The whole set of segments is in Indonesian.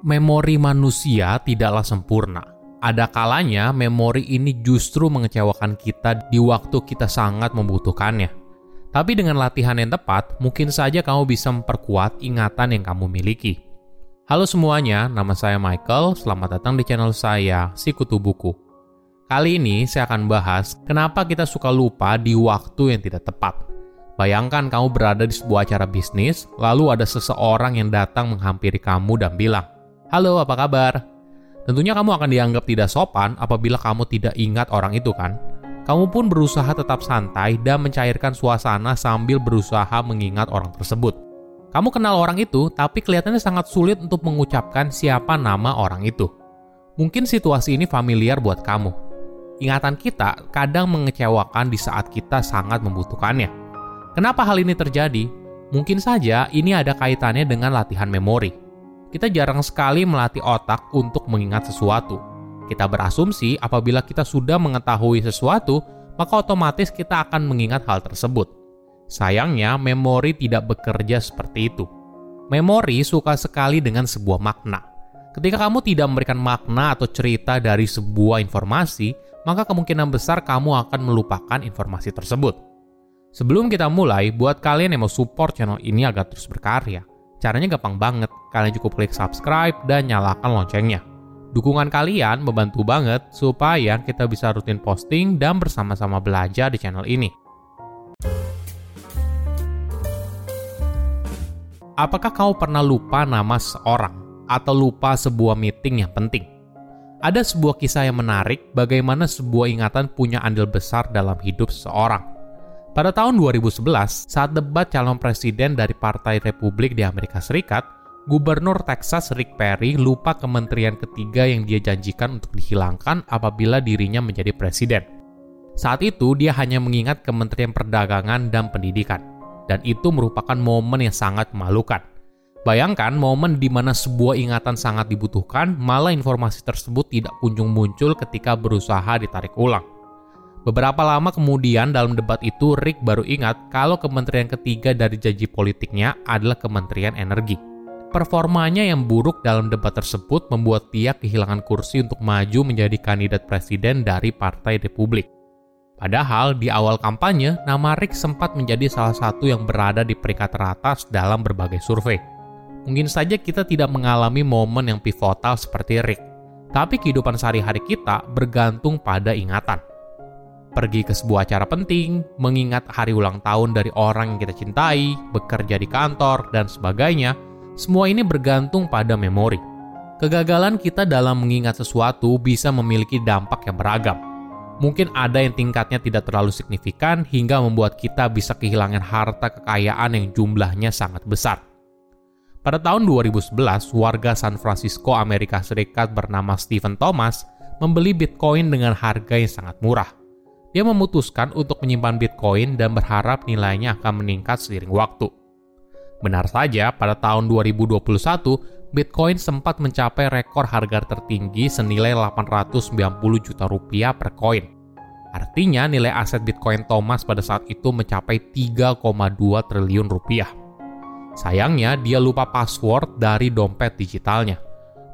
Memori manusia tidaklah sempurna. Ada kalanya memori ini justru mengecewakan kita di waktu kita sangat membutuhkannya. Tapi dengan latihan yang tepat, mungkin saja kamu bisa memperkuat ingatan yang kamu miliki. Halo semuanya, nama saya Michael. Selamat datang di channel saya, Sikutu Buku. Kali ini saya akan bahas kenapa kita suka lupa di waktu yang tidak tepat. Bayangkan kamu berada di sebuah acara bisnis, lalu ada seseorang yang datang menghampiri kamu dan bilang, Halo, apa kabar? Tentunya kamu akan dianggap tidak sopan apabila kamu tidak ingat orang itu kan? Kamu pun berusaha tetap santai dan mencairkan suasana sambil berusaha mengingat orang tersebut. Kamu kenal orang itu, tapi kelihatannya sangat sulit untuk mengucapkan siapa nama orang itu. Mungkin situasi ini familiar buat kamu. Ingatan kita kadang mengecewakan di saat kita sangat membutuhkannya. Kenapa hal ini terjadi? Mungkin saja ini ada kaitannya dengan latihan memori kita jarang sekali melatih otak untuk mengingat sesuatu. Kita berasumsi apabila kita sudah mengetahui sesuatu, maka otomatis kita akan mengingat hal tersebut. Sayangnya, memori tidak bekerja seperti itu. Memori suka sekali dengan sebuah makna. Ketika kamu tidak memberikan makna atau cerita dari sebuah informasi, maka kemungkinan besar kamu akan melupakan informasi tersebut. Sebelum kita mulai, buat kalian yang mau support channel ini agar terus berkarya, Caranya gampang banget, kalian cukup klik subscribe dan nyalakan loncengnya. Dukungan kalian membantu banget supaya kita bisa rutin posting dan bersama-sama belajar di channel ini. Apakah kamu pernah lupa nama seorang atau lupa sebuah meeting yang penting? Ada sebuah kisah yang menarik bagaimana sebuah ingatan punya andil besar dalam hidup seseorang. Pada tahun 2011, saat debat calon presiden dari Partai Republik di Amerika Serikat, Gubernur Texas Rick Perry lupa kementerian ketiga yang dia janjikan untuk dihilangkan apabila dirinya menjadi presiden. Saat itu, dia hanya mengingat Kementerian Perdagangan dan Pendidikan, dan itu merupakan momen yang sangat memalukan. Bayangkan momen di mana sebuah ingatan sangat dibutuhkan, malah informasi tersebut tidak kunjung muncul ketika berusaha ditarik ulang. Beberapa lama kemudian dalam debat itu Rick baru ingat kalau kementerian ketiga dari janji politiknya adalah Kementerian Energi. Performanya yang buruk dalam debat tersebut membuat dia kehilangan kursi untuk maju menjadi kandidat presiden dari Partai Republik. Padahal di awal kampanye, nama Rick sempat menjadi salah satu yang berada di peringkat teratas dalam berbagai survei. Mungkin saja kita tidak mengalami momen yang pivotal seperti Rick, tapi kehidupan sehari-hari kita bergantung pada ingatan pergi ke sebuah acara penting, mengingat hari ulang tahun dari orang yang kita cintai, bekerja di kantor, dan sebagainya, semua ini bergantung pada memori. Kegagalan kita dalam mengingat sesuatu bisa memiliki dampak yang beragam. Mungkin ada yang tingkatnya tidak terlalu signifikan hingga membuat kita bisa kehilangan harta kekayaan yang jumlahnya sangat besar. Pada tahun 2011, warga San Francisco, Amerika Serikat bernama Stephen Thomas membeli Bitcoin dengan harga yang sangat murah dia memutuskan untuk menyimpan Bitcoin dan berharap nilainya akan meningkat seiring waktu. Benar saja, pada tahun 2021, Bitcoin sempat mencapai rekor harga tertinggi senilai 890 juta rupiah per koin. Artinya nilai aset Bitcoin Thomas pada saat itu mencapai 3,2 triliun rupiah. Sayangnya dia lupa password dari dompet digitalnya.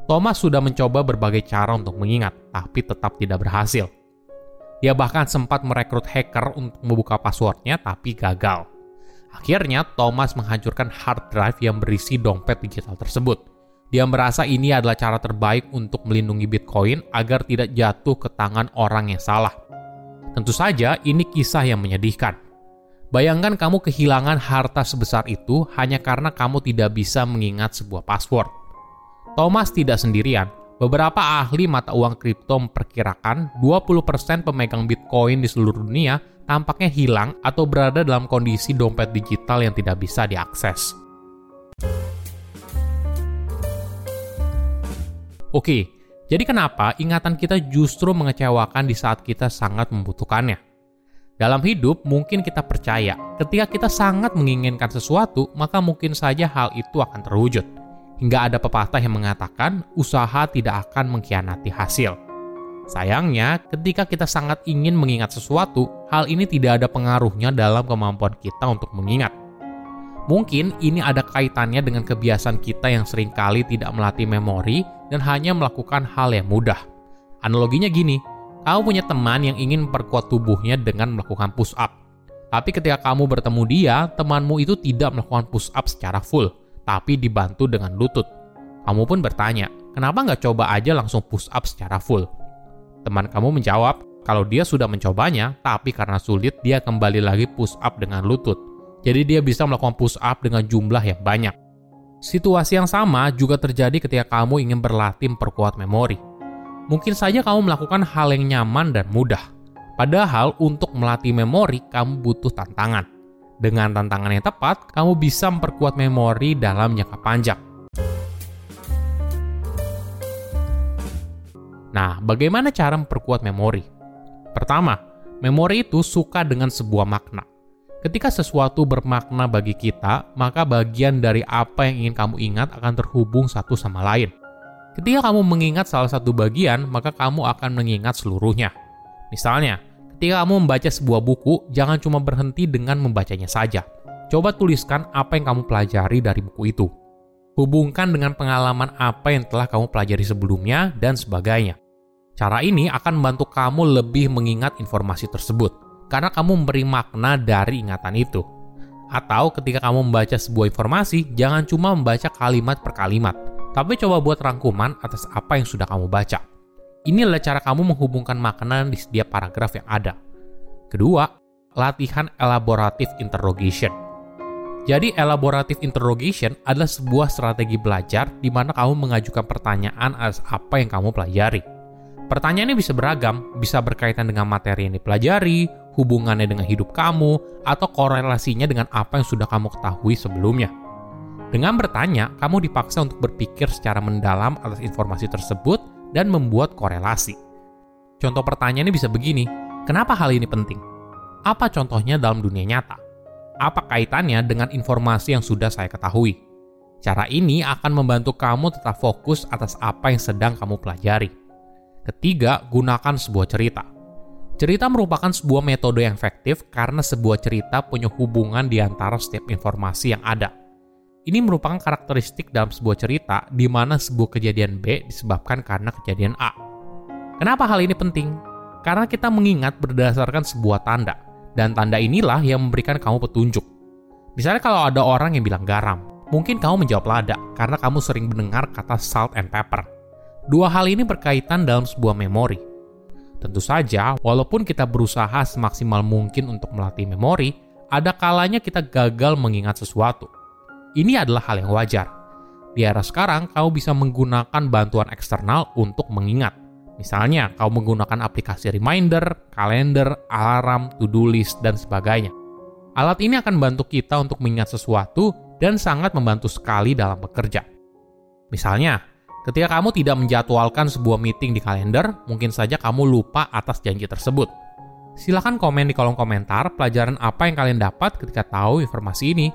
Thomas sudah mencoba berbagai cara untuk mengingat, tapi tetap tidak berhasil. Dia bahkan sempat merekrut hacker untuk membuka passwordnya tapi gagal. Akhirnya, Thomas menghancurkan hard drive yang berisi dompet digital tersebut. Dia merasa ini adalah cara terbaik untuk melindungi Bitcoin agar tidak jatuh ke tangan orang yang salah. Tentu saja, ini kisah yang menyedihkan. Bayangkan kamu kehilangan harta sebesar itu hanya karena kamu tidak bisa mengingat sebuah password. Thomas tidak sendirian. Beberapa ahli mata uang kripto memperkirakan 20% pemegang Bitcoin di seluruh dunia tampaknya hilang atau berada dalam kondisi dompet digital yang tidak bisa diakses. Oke, jadi kenapa ingatan kita justru mengecewakan di saat kita sangat membutuhkannya? Dalam hidup, mungkin kita percaya ketika kita sangat menginginkan sesuatu, maka mungkin saja hal itu akan terwujud. Hingga ada pepatah yang mengatakan, usaha tidak akan mengkhianati hasil. Sayangnya, ketika kita sangat ingin mengingat sesuatu, hal ini tidak ada pengaruhnya dalam kemampuan kita untuk mengingat. Mungkin ini ada kaitannya dengan kebiasaan kita yang sering kali tidak melatih memori dan hanya melakukan hal yang mudah. Analoginya gini, kamu punya teman yang ingin memperkuat tubuhnya dengan melakukan push up. Tapi ketika kamu bertemu dia, temanmu itu tidak melakukan push up secara full, tapi dibantu dengan lutut. Kamu pun bertanya, kenapa nggak coba aja langsung push up secara full? Teman kamu menjawab, kalau dia sudah mencobanya, tapi karena sulit, dia kembali lagi push up dengan lutut jadi dia bisa melakukan push up dengan jumlah yang banyak. Situasi yang sama juga terjadi ketika kamu ingin berlatih memperkuat memori. Mungkin saja kamu melakukan hal yang nyaman dan mudah. Padahal untuk melatih memori, kamu butuh tantangan. Dengan tantangan yang tepat, kamu bisa memperkuat memori dalam jangka panjang. Nah, bagaimana cara memperkuat memori? Pertama, memori itu suka dengan sebuah makna. Ketika sesuatu bermakna bagi kita, maka bagian dari apa yang ingin kamu ingat akan terhubung satu sama lain. Ketika kamu mengingat salah satu bagian, maka kamu akan mengingat seluruhnya. Misalnya, ketika kamu membaca sebuah buku, jangan cuma berhenti dengan membacanya saja. Coba tuliskan apa yang kamu pelajari dari buku itu. Hubungkan dengan pengalaman apa yang telah kamu pelajari sebelumnya, dan sebagainya. Cara ini akan membantu kamu lebih mengingat informasi tersebut karena kamu memberi makna dari ingatan itu. Atau ketika kamu membaca sebuah informasi, jangan cuma membaca kalimat per kalimat, tapi coba buat rangkuman atas apa yang sudah kamu baca. Ini adalah cara kamu menghubungkan makna di setiap paragraf yang ada. Kedua, latihan elaborative interrogation. Jadi, elaborative interrogation adalah sebuah strategi belajar di mana kamu mengajukan pertanyaan atas apa yang kamu pelajari. Pertanyaannya bisa beragam, bisa berkaitan dengan materi yang dipelajari, hubungannya dengan hidup kamu, atau korelasinya dengan apa yang sudah kamu ketahui sebelumnya. Dengan bertanya, kamu dipaksa untuk berpikir secara mendalam atas informasi tersebut dan membuat korelasi. Contoh pertanyaannya bisa begini, kenapa hal ini penting? Apa contohnya dalam dunia nyata? Apa kaitannya dengan informasi yang sudah saya ketahui? Cara ini akan membantu kamu tetap fokus atas apa yang sedang kamu pelajari. Ketiga, gunakan sebuah cerita. Cerita merupakan sebuah metode yang efektif karena sebuah cerita punya hubungan di antara setiap informasi yang ada. Ini merupakan karakteristik dalam sebuah cerita di mana sebuah kejadian B disebabkan karena kejadian A. Kenapa hal ini penting? Karena kita mengingat berdasarkan sebuah tanda, dan tanda inilah yang memberikan kamu petunjuk. Misalnya kalau ada orang yang bilang garam, mungkin kamu menjawab lada karena kamu sering mendengar kata salt and pepper. Dua hal ini berkaitan dalam sebuah memori, Tentu saja, walaupun kita berusaha semaksimal mungkin untuk melatih memori, ada kalanya kita gagal mengingat sesuatu. Ini adalah hal yang wajar. Di era sekarang, kamu bisa menggunakan bantuan eksternal untuk mengingat. Misalnya, kamu menggunakan aplikasi reminder, kalender, alarm, to-do list, dan sebagainya. Alat ini akan membantu kita untuk mengingat sesuatu dan sangat membantu sekali dalam bekerja. Misalnya, Ketika kamu tidak menjadwalkan sebuah meeting di kalender, mungkin saja kamu lupa atas janji tersebut. Silahkan komen di kolom komentar pelajaran apa yang kalian dapat ketika tahu informasi ini.